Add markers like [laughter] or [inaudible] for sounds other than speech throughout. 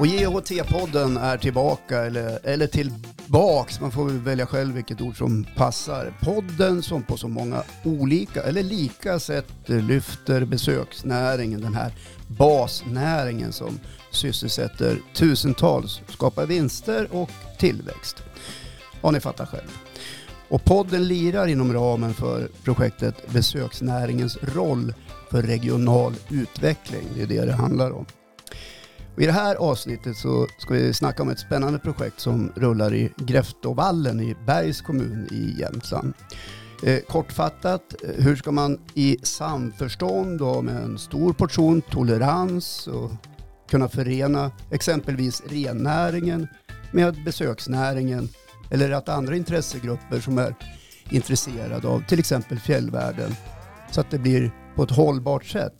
Och JHT-podden är tillbaka, eller, eller tillbaks, man får väl välja själv vilket ord som passar. Podden som på så många olika, eller lika sätt lyfter besöksnäringen, den här basnäringen som sysselsätter tusentals, skapar vinster och tillväxt. Ja, ni fattar själv. Och podden lirar inom ramen för projektet Besöksnäringens roll för regional utveckling. Det är det det handlar om. Och I det här avsnittet så ska vi snacka om ett spännande projekt som rullar i Gräftovallen i Bergs kommun i Jämtland. Eh, kortfattat, eh, hur ska man i samförstånd och med en stor portion tolerans och kunna förena exempelvis rennäringen med besöksnäringen eller att andra intressegrupper som är intresserade av till exempel fjällvärlden så att det blir på ett hållbart sätt.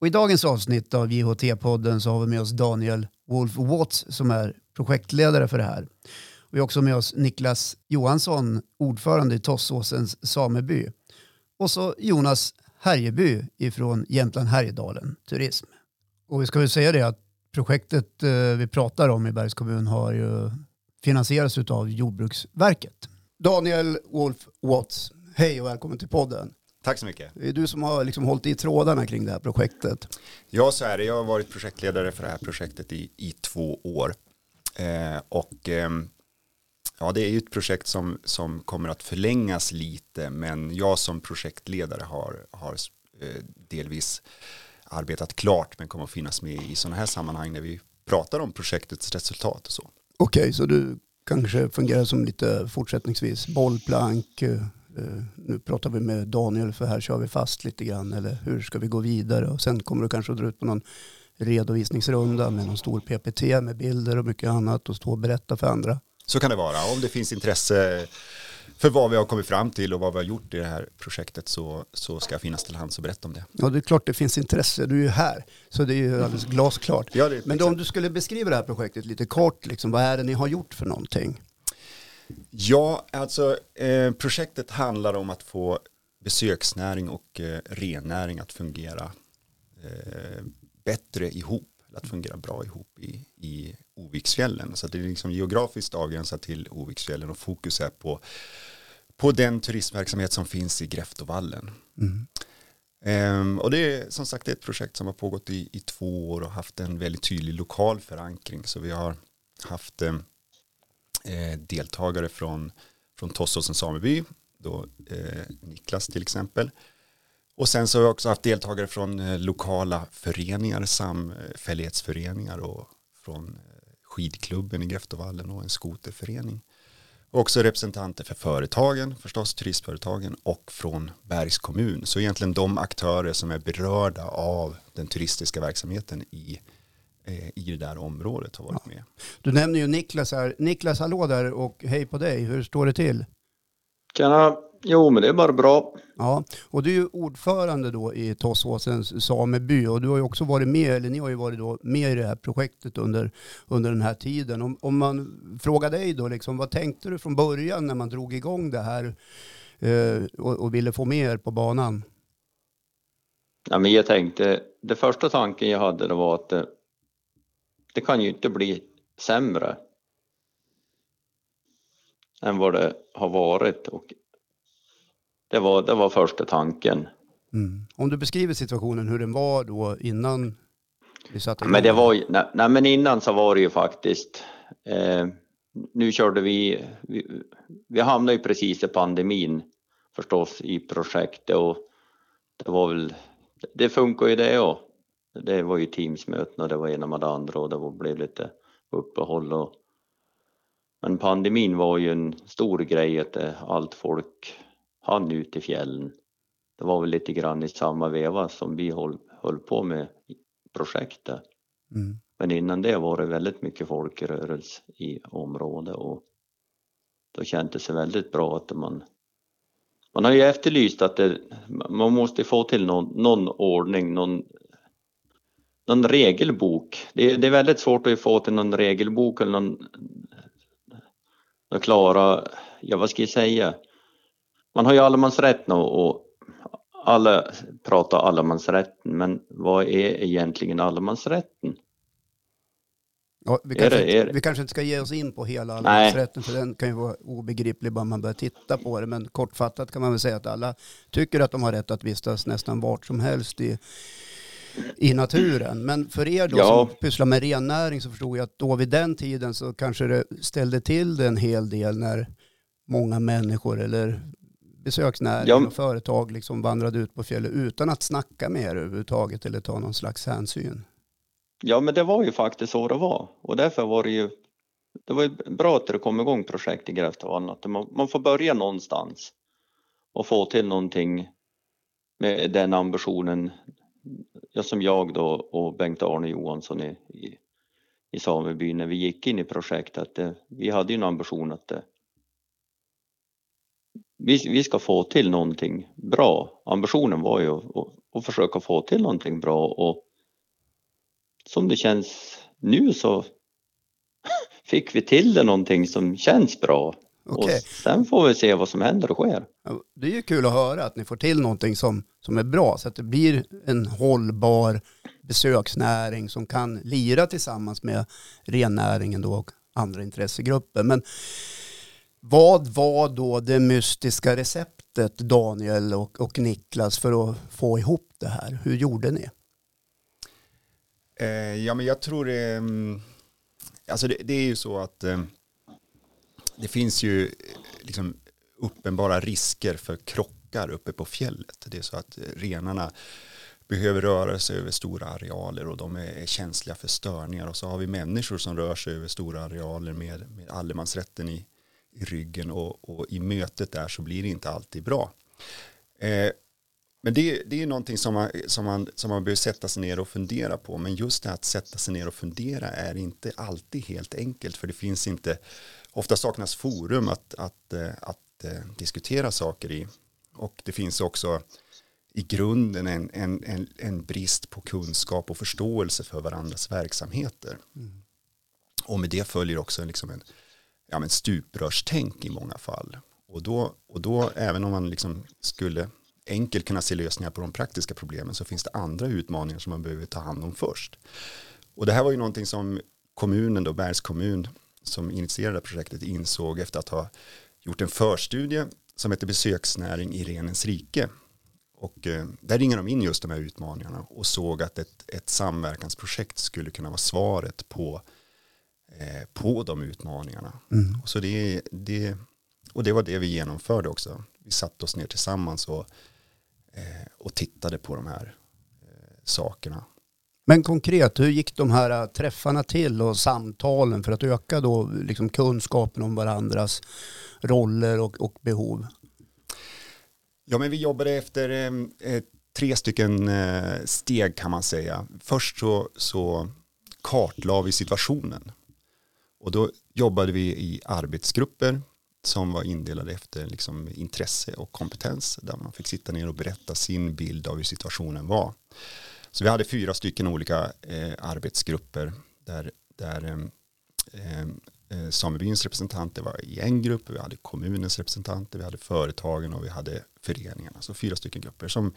Och I dagens avsnitt av JHT-podden så har vi med oss Daniel Wolf Watts som är projektledare för det här. Vi har också med oss Niklas Johansson, ordförande i Tossåsens sameby. Och så Jonas Härjeby ifrån Jämtland Härjedalen Turism. Och vi ska väl säga det att projektet eh, vi pratar om i Bergs kommun har ju finansierats av Jordbruksverket. Daniel Wolf Watts, hej och välkommen till podden. Tack så mycket. Det är du som har liksom hållit i trådarna kring det här projektet. Ja, så är det. Jag har varit projektledare för det här projektet i, i två år. Eh, och eh, ja, det är ju ett projekt som, som kommer att förlängas lite, men jag som projektledare har, har eh, delvis arbetat klart, men kommer att finnas med i sådana här sammanhang när vi pratar om projektets resultat och så. Okej, okay, så du kanske fungerar som lite fortsättningsvis bollplank, eh, nu pratar vi med Daniel för här kör vi fast lite grann eller hur ska vi gå vidare och sen kommer du kanske att dra ut på någon redovisningsrunda med någon stor PPT med bilder och mycket annat och stå och berätta för andra. Så kan det vara. Om det finns intresse för vad vi har kommit fram till och vad vi har gjort i det här projektet så, så ska jag finnas till hands och berätta om det. Ja, det är klart det finns intresse. Du är ju här, så det är ju alldeles glasklart. Ja, Men då, om du skulle beskriva det här projektet lite kort, liksom, vad är det ni har gjort för någonting? Ja, alltså eh, projektet handlar om att få besöksnäring och eh, rennäring att fungera eh, bättre ihop, att fungera bra ihop i, i Oviksfjällen. Så det är liksom geografiskt avgränsat till Oviksfjällen och fokus är på, på den turistverksamhet som finns i Gräftovallen. Mm. Um, och det är som sagt ett projekt som har pågått i, i två år och haft en väldigt tydlig lokal förankring. Så vi har haft um, eh, deltagare från, från Tossåsen sameby, då, eh, Niklas till exempel. Och sen så har vi också haft deltagare från eh, lokala föreningar, samfällighetsföreningar och från eh, skidklubben i Greftovallen och en skoterförening. Och också representanter för företagen, förstås turistföretagen och från Bergs kommun. Så egentligen de aktörer som är berörda av den turistiska verksamheten i i det där området har varit med. Du nämner ju Niklas här. Niklas, hallå där och hej på dig. Hur står det till? Tjena. Jo, men det är bara bra. Ja, och du är ju ordförande då i Tossåsens sameby och du har ju också varit med, eller ni har ju varit då med i det här projektet under, under den här tiden. Om, om man frågar dig då, liksom, vad tänkte du från början när man drog igång det här eh, och, och, ville få med er på banan? Ja, men jag tänkte, det första tanken jag hade det var att det kan ju inte bli sämre än vad det har varit och det var, det var första tanken. Mm. Om du beskriver situationen hur den var då innan vi satte igång? Men det var, nej, nej, men innan så var det ju faktiskt eh, nu körde vi, vi, vi hamnade ju precis i pandemin förstås i projektet och det var väl, det funkar ju det och det var ju Teamsmöten och det var ena med det andra och det blev lite uppehåll och men pandemin var ju en stor grej att allt folk hann ut i fjällen. Det var väl lite grann i samma veva som vi höll, höll på med projektet. Mm. Men innan det var det väldigt mycket folkrörelse i området och då kändes det väldigt bra att man man har ju efterlyst att det, man måste få till någon, någon ordning, någon någon regelbok. Det är, det är väldigt svårt att få till någon regelbok eller någon, någon klara, ja vad ska jag säga? Man har ju allemansrätt nu och alla pratar allemansrätten men vad är egentligen allemansrätten? Ja, vi, kanske, det- det- vi kanske inte ska ge oss in på hela allemansrätten för den kan ju vara obegriplig bara man börjar titta på det. Men kortfattat kan man väl säga att alla tycker att de har rätt att vistas nästan vart som helst i, i naturen. Men för er då Ja. som pysslar med rennäring så förstod jag att då vid den tiden så kanske det ställde till det en hel del när många människor eller besöksnäring Ja. och företag liksom vandrade ut på fjället utan att snacka med er överhuvudtaget eller ta någon slags hänsyn. Ja, men det var ju faktiskt så det var och därför var det ju det var ju bra att det kom igång projekt i Gräfta och annat. Man, man får börja någonstans och få till någonting med den ambitionen. Ja, som jag då och Bengt-Arne Johansson i, i, i samebyn när vi gick in i projektet. Det, vi hade ju en ambition att det, vi, vi ska få till någonting bra. Ambitionen var ju att, att, att försöka få till någonting bra och som det känns nu så [laughs] fick vi till det någonting som känns bra. Okej. Och sen får vi se vad som händer och sker. Det är ju kul att höra att ni får till någonting som, som är bra så att det blir en hållbar besöksnäring som kan lira tillsammans med rennäringen då och andra intressegrupper. Men vad var då det mystiska receptet Daniel och, och Niklas för att få ihop det här? Hur gjorde ni? Eh, ja, men jag tror det, mm, alltså det, det är ju så att eh, det finns ju eh, liksom uppenbara risker för krockar uppe på fjället. Det är så att eh, renarna behöver röra sig över stora arealer och de är, känsliga för störningar och så har vi människor som rör sig över stora arealer med, med allemansrätten i, i ryggen och, och i mötet där så blir det inte alltid bra. Eh, men det, det är ju någonting som man, som, man, som man behöver sätta sig ner och fundera på. Men just det här att sätta sig ner och fundera är inte alltid helt enkelt. För det finns inte, ofta saknas forum att, att, eh, att, eh, diskutera saker i. Och det finns också i grunden en, en, en, en brist på kunskap och förståelse för varandras verksamheter. Och med det följer också liksom en ja, men stuprörstänk i många fall. Och då, och då även om man liksom skulle enkelt kunna se lösningar på de praktiska problemen så finns det andra utmaningar som man behöver ta hand om först. Och det här var ju någonting som kommunen då, Bergs kommun, som initierade projektet insåg efter att ha gjort en förstudie som heter besöksnäring i renens rike. Och eh, där ringer de in just de här utmaningarna och såg att ett, ett samverkansprojekt skulle kunna vara svaret på, eh, på de utmaningarna. Och, så det, det, och det var det vi genomförde också. Vi satte oss ner tillsammans och, eh, och tittade på de här eh, sakerna. Men konkret, hur gick de här äh, träffarna till och samtalen för att öka då liksom kunskapen om varandras roller och, och behov? Ja, men vi jobbade efter eh, eh, tre stycken eh, steg kan man säga. Först så, så kartlade vi situationen. Och då jobbade vi i arbetsgrupper som var indelade efter liksom, intresse och kompetens. Där man fick sitta ner och berätta sin bild av hur situationen var. Så vi hade fyra stycken olika eh, arbetsgrupper där, där eh, eh, eh samebyns representanter var i en grupp, vi hade kommunens representanter, vi hade företagen och vi hade föreningarna. Så fyra stycken grupper som,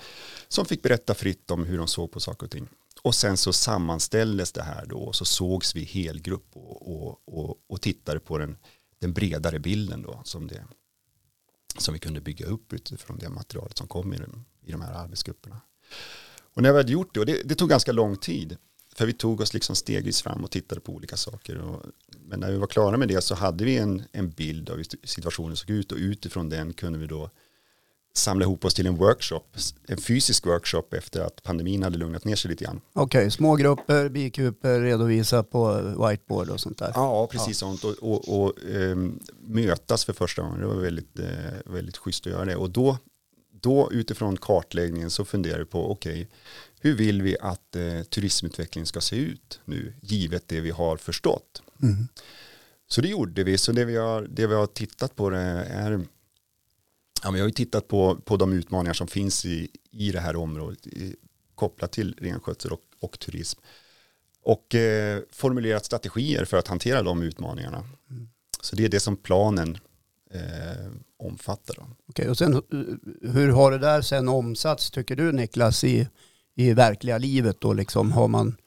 som fick berätta fritt om hur de såg på saker och ting. Och sen så sammanställdes det här då och så sågs vi i helgrupp och, och, och, och tittade på den, den bredare bilden då som, det, som vi kunde bygga upp utifrån det materialet som kom i i de här arbetsgrupperna. Och när vi hade gjort det, och det, det tog ganska lång tid, för vi tog oss liksom stegvis fram och tittade på olika saker. Och, men när vi var klara med det så hade vi en, en bild av hur situationen såg ut och utifrån den kunde vi då samla ihop oss till en workshop, en fysisk workshop efter att pandemin hade lugnat ner sig lite grann. Okej, små grupper, bikuper, redovisa på whiteboard och sånt där. Ja, precis sånt. Och, och, och ehm, mötas för första gången, det var väldigt, eh, väldigt schysst att göra det. Och då, då utifrån kartläggningen så funderar vi på, okej, hur vill vi att eh, turismutvecklingen ska se ut nu, givet det vi har förstått? Mm. Så det gjorde vi, så det vi har, det vi har tittat på det är, ja, men jag har ju tittat på, på de utmaningar som finns i, i det här området i, kopplat till renskötsel och, och turism. Och eh, formulerat strategier för att hantera de utmaningarna. Så det är det som planen eh, omfattar. Okej, och sen eh, hur har det där sen omsatts tycker du Niklas i, i verkliga livet då liksom? Har man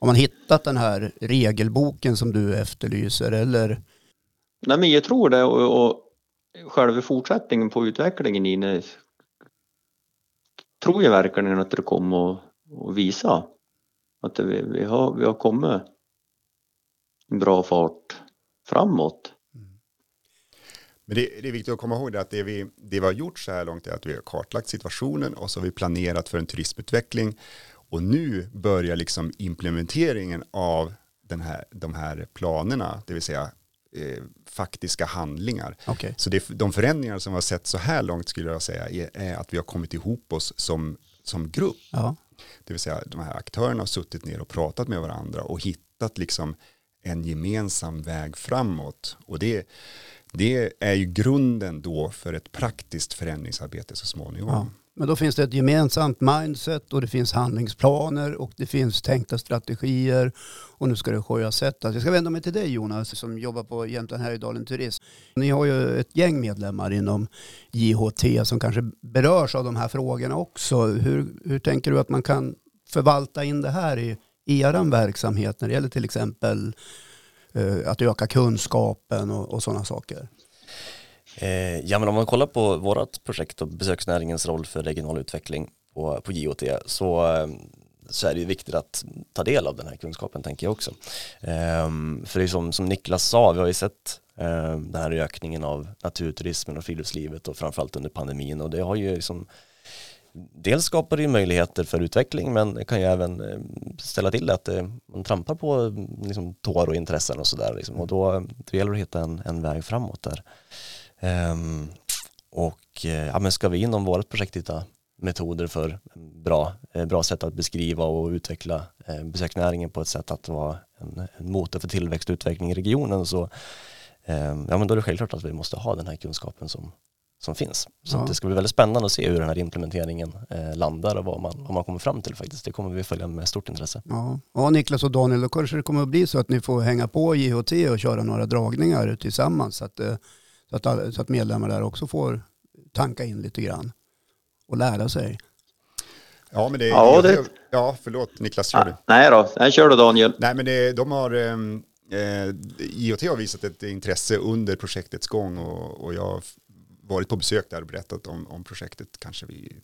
Har man hittat den här regelboken som du efterlyser eller? Nej, men jag tror det och, och själva fortsättningen på utvecklingen i det tror jag verkligen att det kommer att, att visa att vi, vi, har, vi har kommit en bra fart framåt. Men det, det, är viktigt att komma ihåg det att det vi, det vi har gjort så här långt är att vi har kartlagt situationen och så har vi planerat för en turismutveckling och nu börjar liksom implementeringen av den här, de här planerna, det vill säga eh, faktiska handlingar. Okay. Så det, de förändringar som vi har sett så här långt skulle jag säga är, är att vi har kommit ihop oss som, som grupp. Ja. Det vill säga de här aktörerna har suttit ner och pratat med varandra och hittat liksom en gemensam väg framåt. Och det, det är ju grunden då för ett praktiskt förändringsarbete så småningom. Ja. Men då finns det ett gemensamt mindset och det finns handlingsplaner och det finns tänkta strategier och nu ska det sjösättas. Jag ska vända mig till dig Jonas som jobbar på Jämtland Härjedalen Turism. Ni har ju ett gäng medlemmar inom JHT som kanske berörs av de här frågorna också. Hur, hur tänker du att man kan förvalta in det här i, i er verksamhet när det gäller till exempel Eh, att öka kunskapen och, och sådana saker? Eh, ja, men om man kollar på vårt projekt och besöksnäringens roll för regional utveckling på, på JOT så, eh, så är det ju viktigt att ta del av den här kunskapen tänker jag också. Eh, för det är som, som Niklas sa, vi har ju sett eh, den här ökningen av naturturismen och friluftslivet och framförallt under pandemin och det har ju liksom Dels skapar det ju möjligheter för utveckling men det kan ju även eh, ställa till det att eh, man trampar på liksom, tår och intressen och sådär liksom. och då, eh, då gäller det att hitta en, en väg framåt där. Um, och ja, men ska vi inom vårt projekt hitta metoder för bra, bra sätt att beskriva och utveckla besöksnäringen på ett sätt att vara en, en motor för tillväxt och utveckling i regionen så ehm, ja, men då är det självklart att vi måste ha den här kunskapen som, som finns. Så ja. det ska bli väldigt spännande att se hur den här implementeringen eh, landar och vad man, vad man kommer fram till faktiskt. Det kommer vi följa med stort intresse. Ja. ja, Niklas och Daniel, då kanske det kommer att bli så att ni får hänga på JHT och köra några dragningar tillsammans. Så att, eh, så att, så att medlemmar där också får tanka in lite grann och lära sig. Ja, men det, ja, det... ja förlåt Niklas, kör du. nej då, nej, kör du Daniel. Nej, men det, de har, eh, IoT har visat ett intresse under projektets gång och, och jag varit på besök där och berättat om, om projektet kanske vid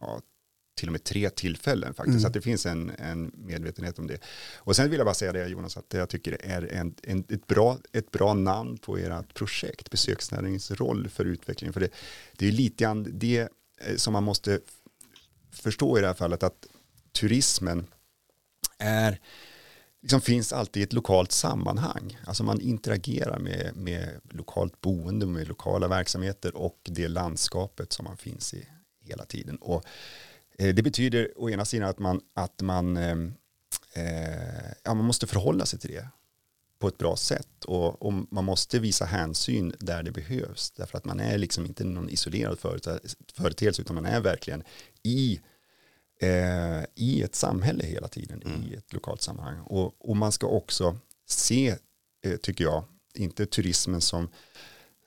ja, till och med tre tillfällen faktiskt. Mm. Så att det finns en, en medvetenhet om det. Och sen vill jag bara säga det Jonas, att jag tycker det är en, en, ett, bra, ett bra namn på ert projekt, besöksnäringens roll för utveckling. För det, det är lite grann det eh, som man måste förstå i det här fallet, att turismen är liksom finns alltid i ett lokalt sammanhang. Alltså man interagerar med, med lokalt boende, med lokala verksamheter och det landskapet som man finns i hela tiden. Och eh, det betyder å ena sidan att man, att man, eh, eh, ja, man måste förhålla sig till det på ett bra sätt och, och, man måste visa hänsyn där det behövs därför att man är liksom inte någon isolerad företeelse utan man är verkligen i, eh, i ett samhälle hela tiden mm. i ett lokalt sammanhang och, och man ska också se, eh, tycker jag, inte turismen som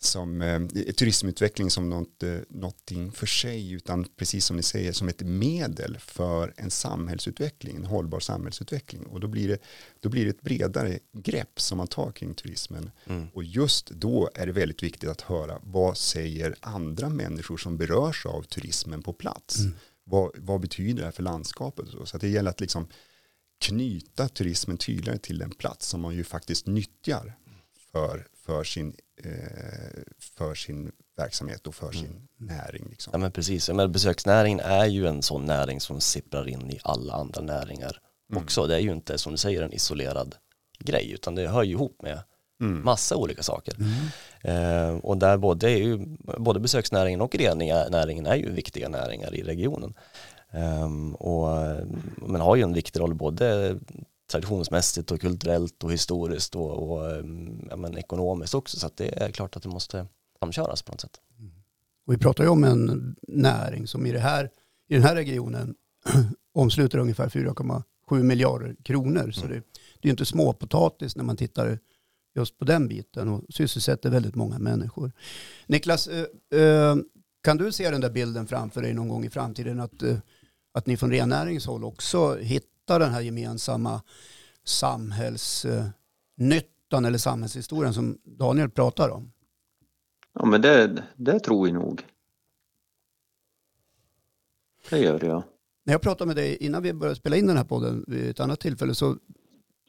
som eh, turismutveckling som något, eh, någonting för sig utan precis som ni säger som ett medel för en samhällsutveckling, en hållbar samhällsutveckling och då blir det, då blir det ett bredare grepp som man tar kring turismen mm. och just då är det väldigt viktigt att höra vad säger andra människor som berörs av turismen på plats mm. Vad, vad betyder det här för landskapet så det gäller att liksom knyta turismen tydligare till den plats som man ju faktiskt nyttjar för, för sin Eh, för sin verksamhet och för sin mm. näring. Liksom. Ja men precis, men besöksnäringen är ju en sån näring som sipprar in i alla andra näringar mm. också. Det är ju inte som du säger en isolerad grej utan det hör ju ihop med mm. massa olika saker. Mm. Eh, och där både, är ju, både besöksnäringen och rennäringen är ju viktiga näringar i regionen. Um, och man har ju en viktig roll både traditionsmässigt och kulturellt och historiskt och, och ja, men ekonomiskt också så det är klart att det måste samköras på något sätt. Mm. Och vi pratar ju om en näring som i, det här, i den här regionen [clears throat] omsluter ungefär 4,7 miljarder kronor. Så mm. det, det är inte småpotatis när man tittar just på den biten och sysselsätter väldigt många människor. Niklas, eh, eh, kan du se den där bilden framför dig någon gång i framtiden att, eh, att ni från rennäringshåll också hittar hitta den här gemensamma samhällsnyttan eller samhällshistorien som Daniel pratar om? Ja, men det, det tror jag nog. Det gör jag. När jag pratade med dig innan vi började spela in den här podden vid ett annat tillfälle så,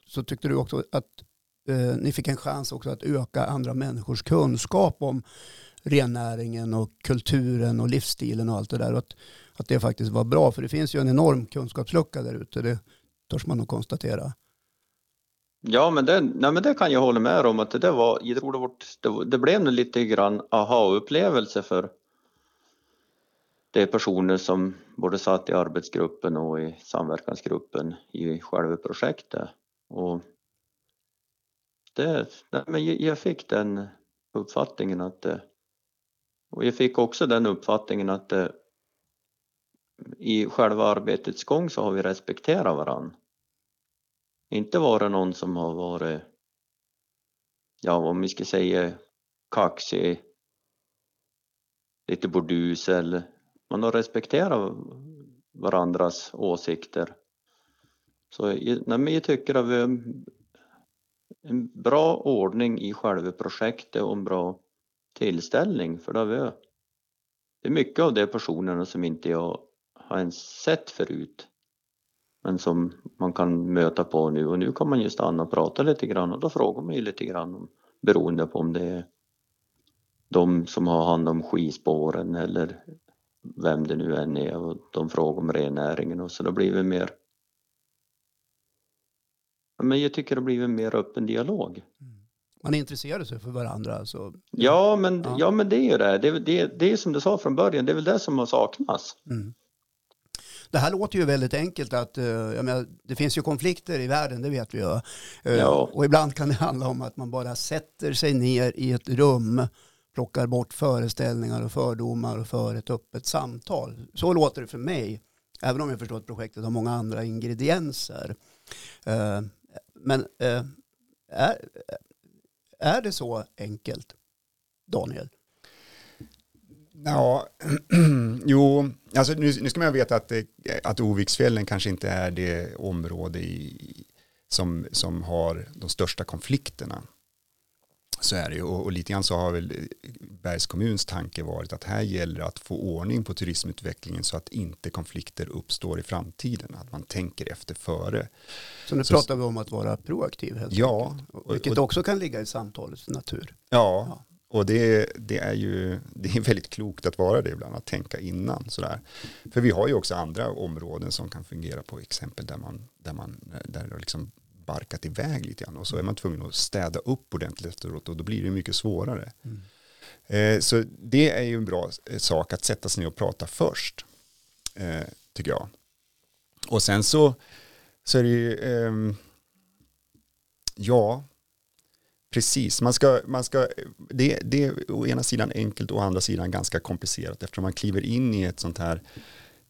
så tyckte du också att eh, ni fick en chans också att öka andra människors kunskap om rennäringen och kulturen och livsstilen och allt det där. Och att, att det faktiskt var bra, för det finns ju en enorm kunskapslucka där ute, det törs man nog konstatera. Ja, men det, nej, men det kan jag hålla med om att det var, jag tror det, var, det, det blev nog lite grann aha-upplevelse för de personer som både satt i arbetsgruppen och i samverkansgruppen i själva projektet. Och det, nej, men jag fick den uppfattningen att det, och jag fick också den uppfattningen att det, i själva arbetets gång så har vi respekterat varann. Inte varit någon som har varit, ja om vi ska säga kaxig, lite burdus eller man har respekterat varandras åsikter. Så nej, men jag tycker att vi en bra ordning i själva projektet och en bra tillställning för det har vi. Det är mycket av de personerna som inte jag har ens sett förut. Men som man kan möta på nu och nu kan man ju stanna och prata lite grann och då frågar man ju lite grann om, beroende på om det är de som har hand om skispåren eller vem det nu än är och de frågar om rennäringen och så då blir det mer men jag tycker det har blivit en mer öppen dialog. Man intresserar sig för varandra. Alltså. Ja, men, ja. ja. men det är ju det. Det, det. det är som du sa från början, det är väl det som har saknats. Mm. Det här låter ju väldigt enkelt att jag menar, det finns ju konflikter i världen, det vet vi ju. Uh, ja. Och ibland kan det [laughs] handla om att man bara sätter sig ner i ett rum, plockar bort föreställningar och fördomar och för ett öppet samtal. Så låter det för mig, även om jag förstår att projektet har många andra ingredienser. Men men är, är det så enkelt, Daniel? Ja, [clears throat] jo, alltså nu, nu ska man veta att, eh, att Oviksfjällen kanske inte är det område i, som, som har de största konflikterna. Så är det ju och, och lite grann så har väl Bergs kommuns tanke varit att här gäller att få ordning på turismutvecklingen så att inte konflikter uppstår i framtiden, att man tänker efter före. Så nu så, pratar vi om att vara proaktiv helt ja, enkelt. Vilket och, också kan ligga i samtalets natur. Ja, ja. och det, det, är ju det är väldigt klokt att vara det ibland, att tänka innan sådär. För vi har ju också andra områden som kan fungera på exempel där man, där man där liksom barkat iväg lite grann och så är man tvungen att städa upp ordentligt efteråt och då blir det mycket svårare. Mm. Eh, så det är ju en bra eh, sak att sätta sig ner och prata först, eh, tycker jag. Och sen så, så är det ju, ehm, ja, precis, man ska, man ska, det, det är å ena sidan enkelt och å andra sidan ganska komplicerat eftersom man kliver in i ett sånt här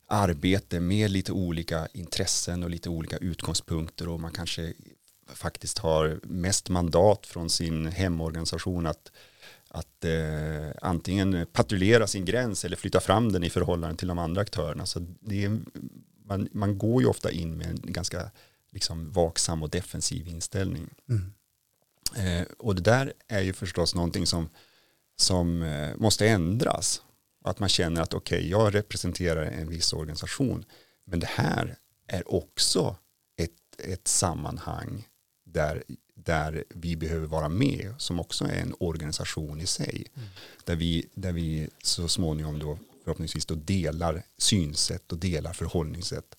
arbete med lite olika intressen och lite olika utgångspunkter och man kanske faktiskt har mest mandat från sin hemorganisation att, att eh, antingen patrullera sin gräns eller flytta fram den i förhållande till de andra aktörerna. Så det är, man, man går ju ofta in med en ganska liksom, vaksam och defensiv inställning. Mm. Eh, och det där är ju förstås någonting som, som eh, måste ändras. Att man känner att okej, okay, jag representerar en viss organisation, men det här är också ett, ett sammanhang där, där vi behöver vara med, som också är en organisation i sig. Mm. Där, vi, där vi så småningom då förhoppningsvis då delar synsätt och delar förhållningssätt.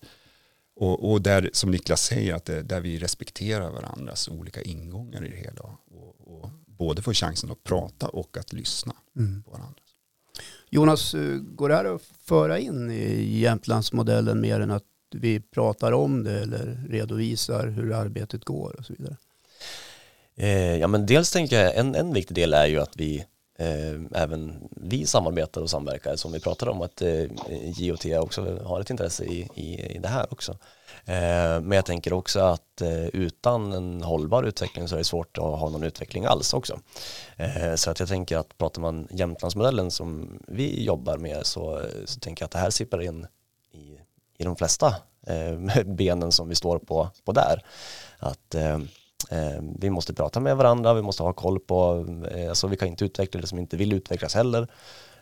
Och, och där, som Niklas säger, att det, där vi respekterar varandras olika ingångar i det hela. Och, och både får chansen att prata och att lyssna mm. på varandra. Jonas, eh, går det här att föra in i Jämtlandsmodellen mer än att vi pratar om det eller redovisar hur arbetet går och så vidare? Eh, ja men dels tänker jag en, en viktig del är ju att vi eh, även vi samarbetar och samverkar som vi pratade om att eh, JOT också har ett intresse i, i, i det här också. Eh, men jag tänker också att eh, utan en hållbar utveckling så är det svårt att ha någon utveckling alls också. Eh, så att jag tänker att pratar man Jämtlandsmodellen som vi jobbar med så, så tänker jag att det här sipprar in i, i de flesta eh, [laughs] benen som vi står på, på där. Att eh, Eh, vi måste prata med varandra, vi måste ha koll på, eh, alltså vi kan inte utveckla det som inte vill utvecklas heller.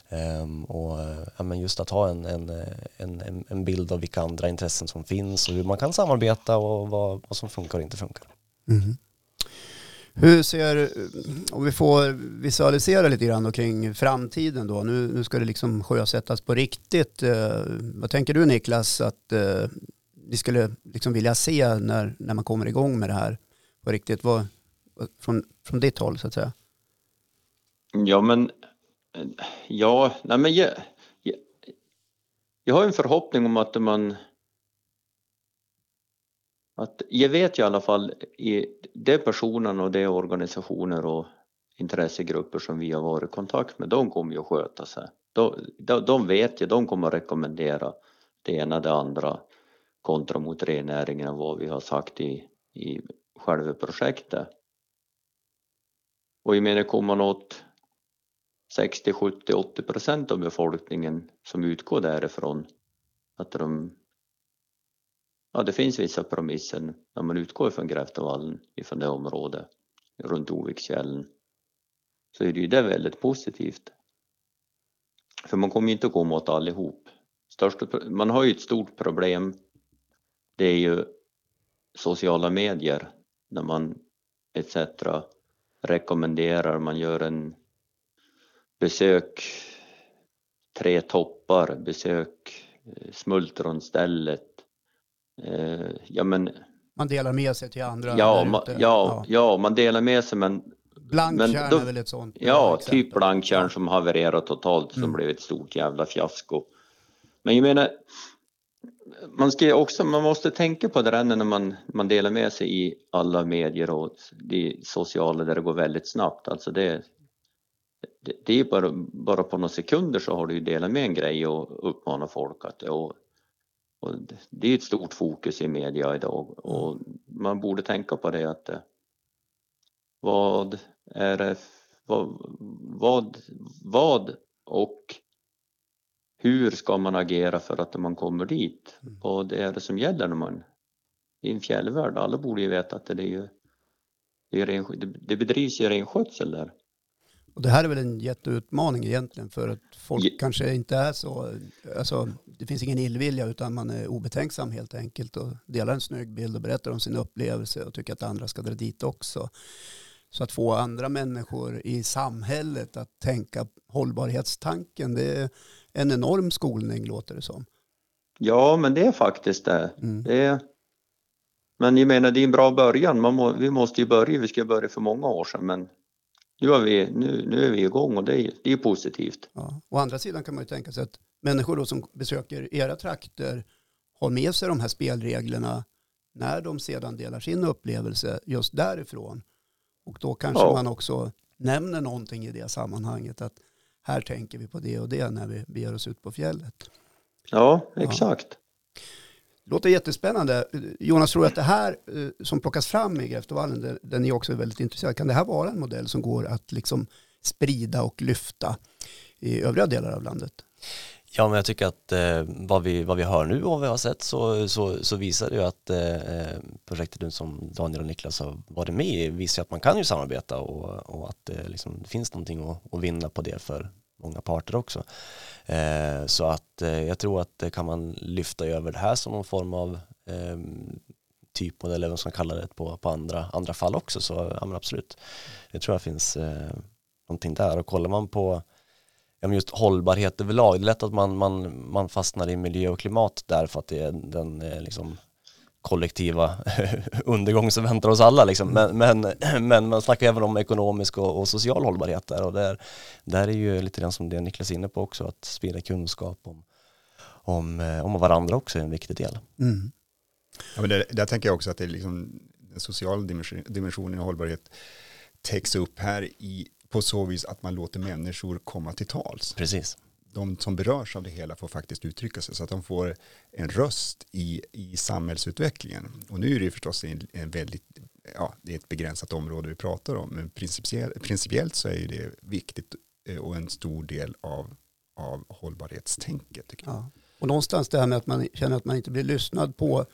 Ehm, och eh, men just att ha en, eh, en, en, en bild av vilka andra intressen som finns och hur man kan samarbeta och vad, vad som funkar och inte funkar. Mm. Hur ser, om vi får visualisera lite grann kring framtiden då, nu, nu ska det liksom sjösättas på riktigt. Eh, vad tänker du Niklas att eh, ni skulle liksom vilja se när, när man kommer igång med det här på riktigt? Vad, från, från ditt håll så att säga? Ja men, ja, nej men jag, jag, jag har en förhoppning om att man att jag vet ju i alla fall i de personerna och de organisationer och intressegrupper som vi har varit i kontakt med, de kommer ju att sköta sig. De, de, de vet ju, de kommer att rekommendera det ena det andra kontra mot rennäringen och vad vi har sagt i, i själva projektet. Och jag menar, kommer man åt 60, 70, 80 procent av befolkningen som utgår därifrån att de ja, det finns vissa promisser när man utgår från Gräftevallen, ifrån det området runt Oviksfjällen. Så är det ju det väldigt positivt. För man kommer ju inte att gå mot allihop. Största, man har ju ett stort problem. Det är ju sociala medier när man etc. rekommenderar, man gör en besök tre toppar, besök eh, smultronstället, Eh, ja, men, man delar med sig till andra? Ja, ma, ja, ja, ja. man delar med sig men Blanktjärn är väl ett sånt? Ja, typ blanktjärn som havererar totalt som mm. blev ett stort jävla fiasko. Men jag menar, man, ska också, man måste tänka på det där när man, man delar med sig i alla medier och de sociala där det går väldigt snabbt. Alltså det, det, det är bara, bara på några sekunder så har du ju delat med en grej och uppmanat folk att och och det är ett stort fokus i media idag och man borde tänka på det att eh, vad är det, vad, vad, vad och hur ska man agera för att man kommer dit? Mm. Och det är det som gäller när man i en fjällvärld. Alla borde ju veta att det är ju det, är ren, det bedrivs ju renskötsel där. Och det här är väl en jätteutmaning egentligen för att folk ja. kanske inte är så, alltså det finns ingen illvilja utan man är obetänksam helt enkelt och delar en snygg bild och berättar om sin upplevelse och tycker att andra ska dra dit också. Så att få andra människor i samhället att tänka hållbarhetstanken, det en enorm skolning låter det som. Ja, men det är faktiskt det. Mm. det är... Men jag menar, det är en bra början. Må, vi måste ju börja, vi ska börja för många år sedan, men nu är vi, nu, nu är vi igång och det är, det är positivt. Ja. Å andra sidan kan man ju tänka sig att människor som besöker era trakter har med sig de här spelreglerna när de sedan delar sin upplevelse just därifrån. Och då kanske ja. man också nämner någonting i det sammanhanget att här tänker vi på det och det när vi beger oss ut på fjället. Ja, exakt. Ja. Låter jättespännande. Jonas, tror att det här eh, som plockas fram i Gräftevallen, den är också väldigt intresserad, kan det här vara en modell som går att liksom sprida och lyfta i övriga delar av landet? Ja, men jag tycker att eh, vad, vi, vad vi hör nu och vad vi har sett så, så, så visar det ju att eh, eh projektet nu som Daniel och Niklas har varit med i visar att man kan ju samarbeta och, och att eh, liksom, det finns någonting att, att vinna på det för många parter också. Eh, så att eh, jag tror att det kan man lyfta över det här som någon form av eh, typmodell eller vad man ska kalla det på, på andra, andra fall också. Så ja, men absolut, jag tror att det finns eh, någonting där och kollar man på ja, just hållbarhet överlag, det är lätt att man, man, man fastnar i miljö och klimat där för att det är den eh, liksom, kollektiva [laughs] undergång som väntar oss alla liksom. men, men, [clears throat] men man snackar även om ekonomisk och, och social hållbarhet där och där, där är ju lite grann som det Niklas är inne på också, att sprida kunskap om, om, eh, om varandra också är en viktig del. Mm. Ja, men det, där tänker jag också att det är liksom den sociala dimensionen av hållbarhet täcks upp här i, på så vis att man låter människor komma till tals. Precis de som berörs av det hela får faktiskt uttrycka sig så att de får en röst i, i samhällsutvecklingen. Och nu är det ju förstås en, en väldigt, ja, det är ett begränsat område vi pratar om, men principiellt, principiellt så är det viktigt eh, och en stor del av, av hållbarhetstänket. Tycker jag. Ja. Och någonstans det här med att man känner att man inte blir lyssnad på,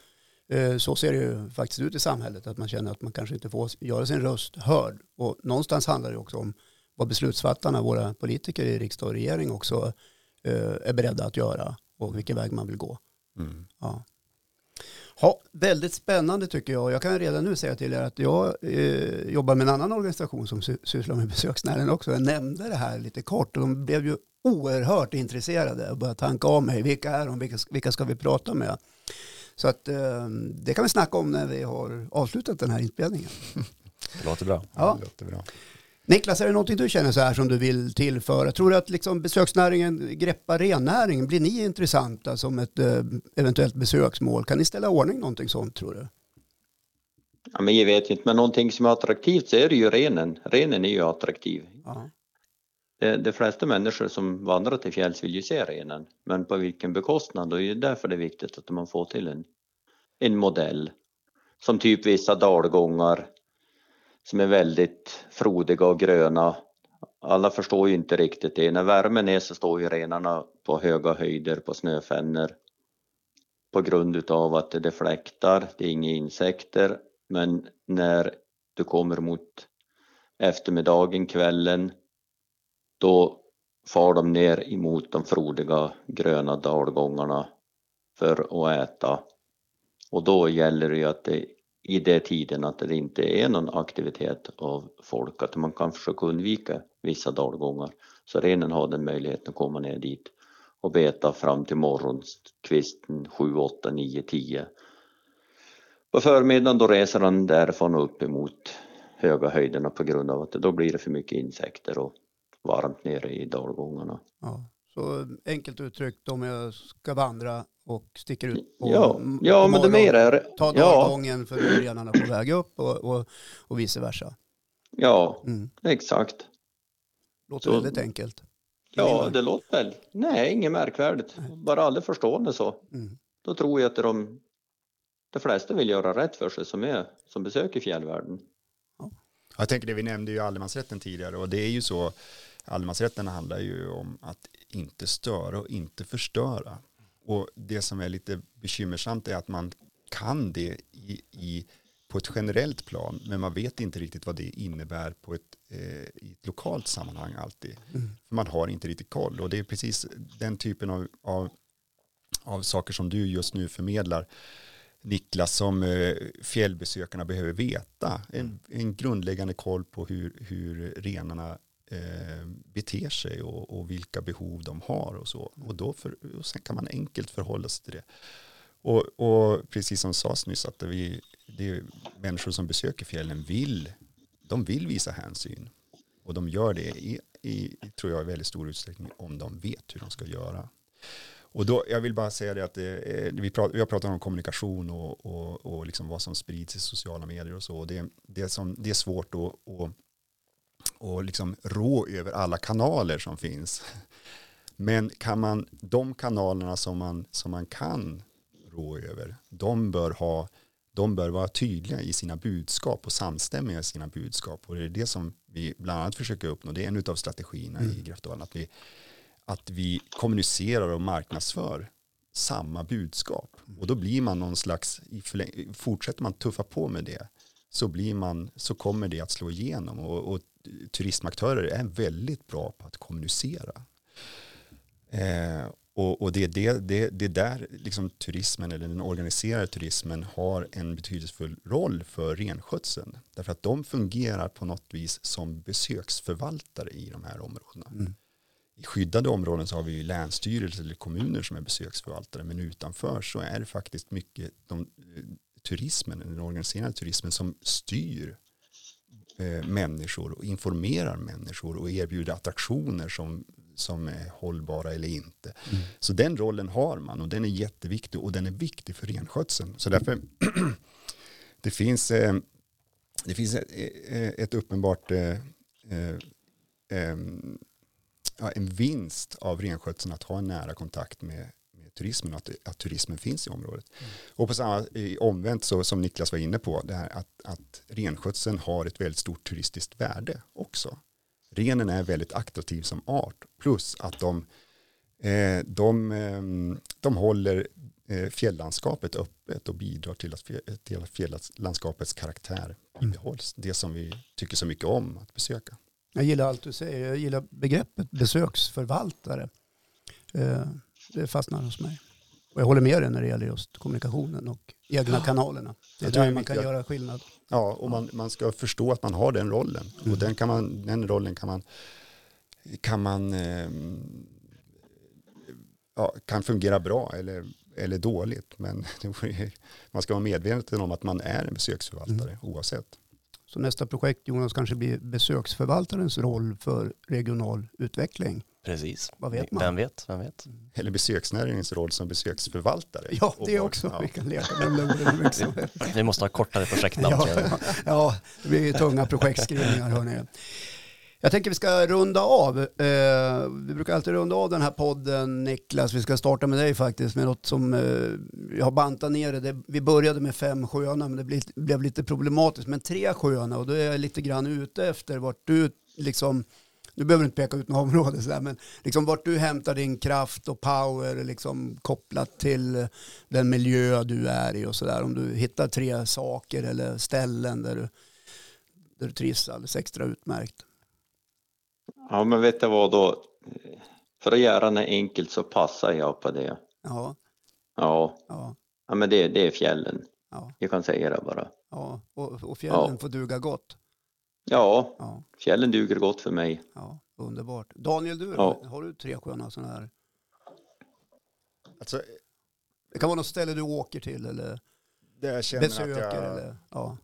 eh, så ser det ju faktiskt ut i samhället, att man känner att man kanske inte får göra sin röst hörd. Och någonstans handlar det också om vad beslutsfattarna, våra politiker i riksdag och regering också eh, är beredda att göra och vilken väg man vill gå. Mm. Ja. Ha, väldigt spännande tycker jag. Jag kan redan nu säga till er att jag eh, jobbar med en annan organisation som sy sysslar med besöksnäringen också. Jag nämnde det här lite kort och de blev ju oerhört intresserade och började tanka av mig. Vilka är de? Vilka, vilka ska vi prata med? Så att eh, det kan vi snacka om när vi har avslutat den här inspelningen. [laughs] Det låter bra. Ja. Det låter bra. Niklas, är det någonting du känner så här som du vill tillföra? Tror du att liksom besöksnäringen greppar rennäringen? Blir ni intressanta som ett eh, eventuellt besöksmål? Kan ni ställa i ordning någonting sånt tror du? Ja, men jag vet inte, men någonting som är attraktivt så är det ju renen. Renen är ju attraktiv. Ja. De, de flesta människor som vandrar till fjälls vill ju se renen, men på vilken bekostnad? Och det är därför det är viktigt att man får till en, en modell. Som typ vissa dalgångar som är väldigt frodiga och gröna. Alla förstår ju inte riktigt det. När värmen är så står ju renarna på höga höjder på snöfännor på grund utav att det fläktar, det är inga insekter. Men när du kommer mot eftermiddagen, kvällen, då far de ner emot de frodiga gröna dalgångarna för att äta. Och då gäller det ju att det i den tiden att det inte är någon aktivitet av folk, att man kan försöka undvika vissa dalgångar. Så renen har den möjligheten att komma ner dit och beta fram till morgonkvisten 7, 8, 9, 10. På förmiddagen då reser han därifrån upp emot höga höjderna på grund av att då blir det för mycket insekter och varmt nere i dalgångarna. Ja. Så enkelt uttryckt, om jag ska vandra och sticker ut på, Ja, ja men det morgonen, mer är ta ja, för renarna på väg upp och, och, och vice versa. ja, Mm. exakt. Låter Så- väldigt enkelt. Ja, det låter väl. Nej, inget märkvärdigt. Bara aldrig förstående så. Mm. Då tror jag att de, de flesta vill göra rätt för sig som, är, som besöker fjällvärlden. Jag tänker det, vi nämnde ju allemansrätten tidigare och det är ju så, allemansrätten handlar ju om att inte störa och inte förstöra. Och det som är lite bekymmersamt är att man kan det i, i, på ett generellt plan, men man vet inte riktigt vad det innebär på ett, eh, i ett lokalt sammanhang alltid. För man har inte riktigt koll och det är precis den typen av, av, av saker som du just nu förmedlar Niklas som eh, fjällbesökarna behöver veta. En, en grundläggande koll på hur, hur renarna eh, beter sig och, och vilka behov de har och så. Och, då för, och sen kan man enkelt förhålla sig till det. Och, och precis som sades nyss att vi, det är människor som besöker fjällen vill, de vill visa hänsyn. Och de gör det i, i, tror jag, i väldigt stor utsträckning om de vet hur de ska göra. Och då, jag vill bara säga det att det, vi, pratar, vi har pratat om kommunikation och, och, och liksom vad som sprids i sociala medier och så. Och Det, det, som, det är svårt att, att, att liksom rå över alla kanaler som finns. Men kan man, de kanalerna som man, som man kan rå över, de bör, ha, de bör vara tydliga i sina budskap och samstämmiga i sina budskap. Och det är det som vi bland annat försöker uppnå. Det är en av strategierna i Grafdalen. Att vi, att vi kommunicerar och marknadsför samma budskap. Och då blir man någon slags, fortsätter man tuffa på med det så, blir man, så kommer det att slå igenom. Och, och turismaktörer är väldigt bra på att kommunicera. Eh, och, och det är det, det, det är där liksom turismen eller den organiserade turismen har en betydelsefull roll för renskötseln. Därför att de fungerar på något vis som besöksförvaltare i de här områdena. I skyddade områden så har vi ju länsstyrelser eller kommuner som är besöksförvaltare men utanför så är det faktiskt mycket de, turismen, den organiserade turismen som styr eh, människor och informerar människor och erbjuder attraktioner som, som är hållbara eller inte. Så den rollen har man och den är jätteviktig och den är viktig för renskötseln. Så därför [clears throat] det finns, eh, det finns ett, eh, ett uppenbart eh, en vinst av renskötseln att ha en nära kontakt med turismen och att, att turismen finns i området. Och på samma omvänt så som Niklas var inne på, det här att, att renskötseln har ett väldigt stort turistiskt värde också. Renen är väldigt attraktiv som art, plus att de Eh, de, eh, de håller eh, fjällandskapet öppet och bidrar till att, till att fjällandskapets karaktär bibehålls. Det som vi tycker så mycket om att besöka. Jag gillar allt du säger. Jag gillar begreppet besöksförvaltare. Det fastnar hos mig. Och jag håller med dig när det gäller just kommunikationen och egna kanalerna. Det är där är man kan göra skillnad. Ja, och man, man ska förstå att man har den rollen. Mm. Och den, kan man, den rollen kan man, kan man eh, ja, kan fungera bra eller, eller dåligt. Men [laughs] man ska vara medveten om att man är en besöksförvaltare oavsett. Så nästa projekt Jonas kanske blir besöksförvaltarens roll för regional utveckling. Precis. Vad vet man? Vem vet, vem vet. Eller besöksnäringens roll som besöksförvaltare. Ja, det också. Ja. Vi kan leka med de orden. Vi måste ha kortare projektnamn. Ja, ja, det blir tunga projektskrivningar hörni. Jag tänker vi ska runda av. Eh, vi brukar alltid runda av den här podden Niklas. Vi ska starta med dig faktiskt med något som eh, jag har bantat ner det. det. Vi började med fem sköna men det blev, blev lite problematiskt. Men tre sköna och då är jag lite grann ute efter vart du liksom nu behöver du inte peka ut något [laughs] område sådär, men liksom vart du hämtar din kraft och power liksom kopplat till den miljö du är i och sådär. Om du hittar tre saker eller ställen där du, där du trivs alldeles extra utmärkt. Ja, men vet du vad då? För att göra det enkelt så passar jag på det. Ja, Ja, ja, ja men det, det är fjällen. ja, Jag kan säga det bara. ja. Och, och fjällen Ja. får duga gott. Ja, Ja, fjällen duger gott för mig. ja, underbart. Daniel, du Ja. har du tre sköna sådana här? Alltså, Det kan vara något ställe du åker till eller det jag känner besöker att jag... eller ja.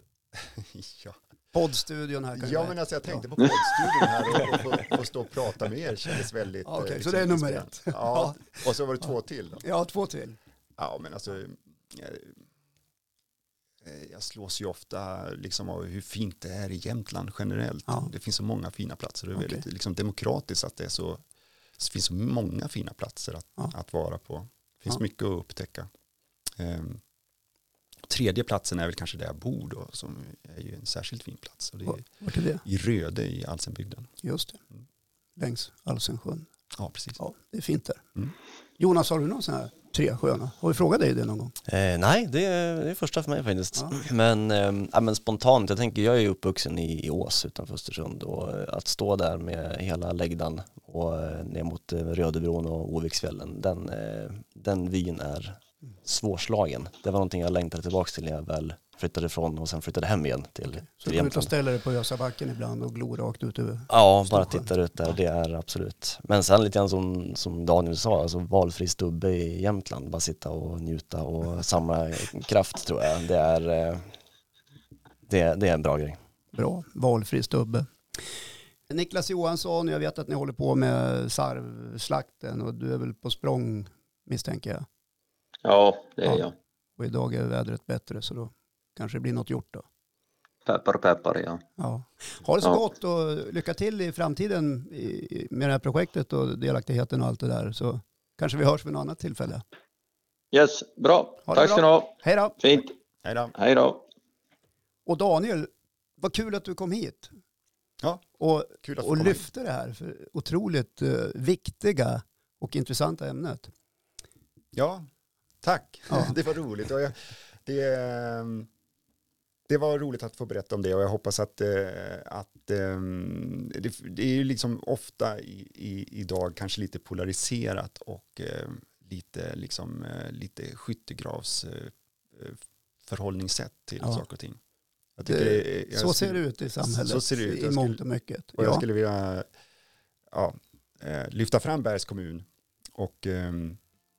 [laughs] ja. Poddstudion här. Ja, men alltså jag tänkte på poddstudion här och, och få, få stå och prata med er kändes väldigt... Okej, eh, så det är nummer ett. Ja, och så var det två till då. Ja, två till. Ja, men alltså, eh, eh, jag slås ju ofta liksom av hur fint det är i Jämtland generellt. Ja. Det finns så många fina platser. Det är Okej. väldigt liksom, demokratiskt att det är så, det finns så många fina platser att, Ja. att vara på. Det finns Ja. mycket att upptäcka. Ehm, tredje platsen är väl kanske där jag bor då, som är ju en särskilt fin plats. Och det är Vart är det? i Röde i Alsenbygden. Just det. Mm. Längs Alsensjön. Ja, precis. Ja, det är fint där. Mm. Jonas, har du någon sån här tre sköna? Har vi frågat dig det någon gång? Eh, nej, det är, det är första för mig faktiskt. Ja. Men, eh, men spontant, jag tänker, jag är ju uppvuxen i, i Ås utanför Östersund och eh, att stå där med hela läggdan och eh, ner mot eh, Rödebron och Oviksfjällen, den, eh, den vyn är svårslagen. Det var någonting jag längtade tillbaka till när jag väl flyttade ifrån och sen flyttade hem igen till, Så till du går ut och ställer dig på Ösabacken ibland och glor rakt ut över. Ja, bara Storsjön. tittar ut där, det är absolut. Men sen lite grann som, som Daniel sa, alltså valfri stubbe i Jämtland, bara sitta och njuta och samla kraft tror jag. Det är, eh, det, det är en bra grej. Bra, valfri stubbe. Niklas Johansson, jag vet att ni håller på med sarvslakten och du är väl på språng misstänker jag. Ja, det är Ja. jag. Och idag är vädret bättre så då kanske det blir något gjort då. Peppar peppar ja. Ja. Ha det så Ja. gott och lycka till i framtiden med det här projektet och delaktigheten och allt det där. Så kanske vi hörs vid något annat tillfälle. Yes, bra. Ha Tack ska ni ha. Hej då! Fint. Hej då. Hej då. Och Daniel, vad kul att du kom hit. Ja, Och, kul att och komma hit. lyfte det här för otroligt eh, viktiga och intressanta ämnet. Ja, tack. Ja. [laughs] Det var roligt. Och jag, det, ehm, det var roligt att få berätta om det och jag hoppas att, eh, att ehm, det, det är ju liksom ofta i, i, idag kanske lite polariserat och eh, lite, liksom, eh, lite skyttegravs eh, förhållningssätt till Ja. saker och ting. Det, det- så skulle- ser det ut i samhället så ser det ut. i mångt och mycket. och jag Ja. skulle vilja ja, lyfta fram Bergs kommun och, ehm,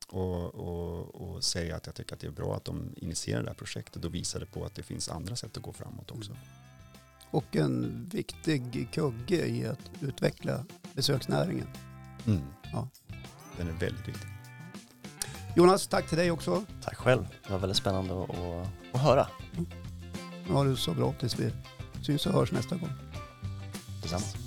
och, och, och säga att jag tycker att det är bra att de initierar det här projektet och visade på att det finns andra sätt att gå framåt också. Och en viktig kugge i att utveckla besöksnäringen. Mm. Ja. Den är väldigt viktig. Jonas, tack till dig också. Tack själv, det var väldigt spännande att, att, att höra. Nu har du så bra tills vi syns och hörs nästa gång. Detsamma.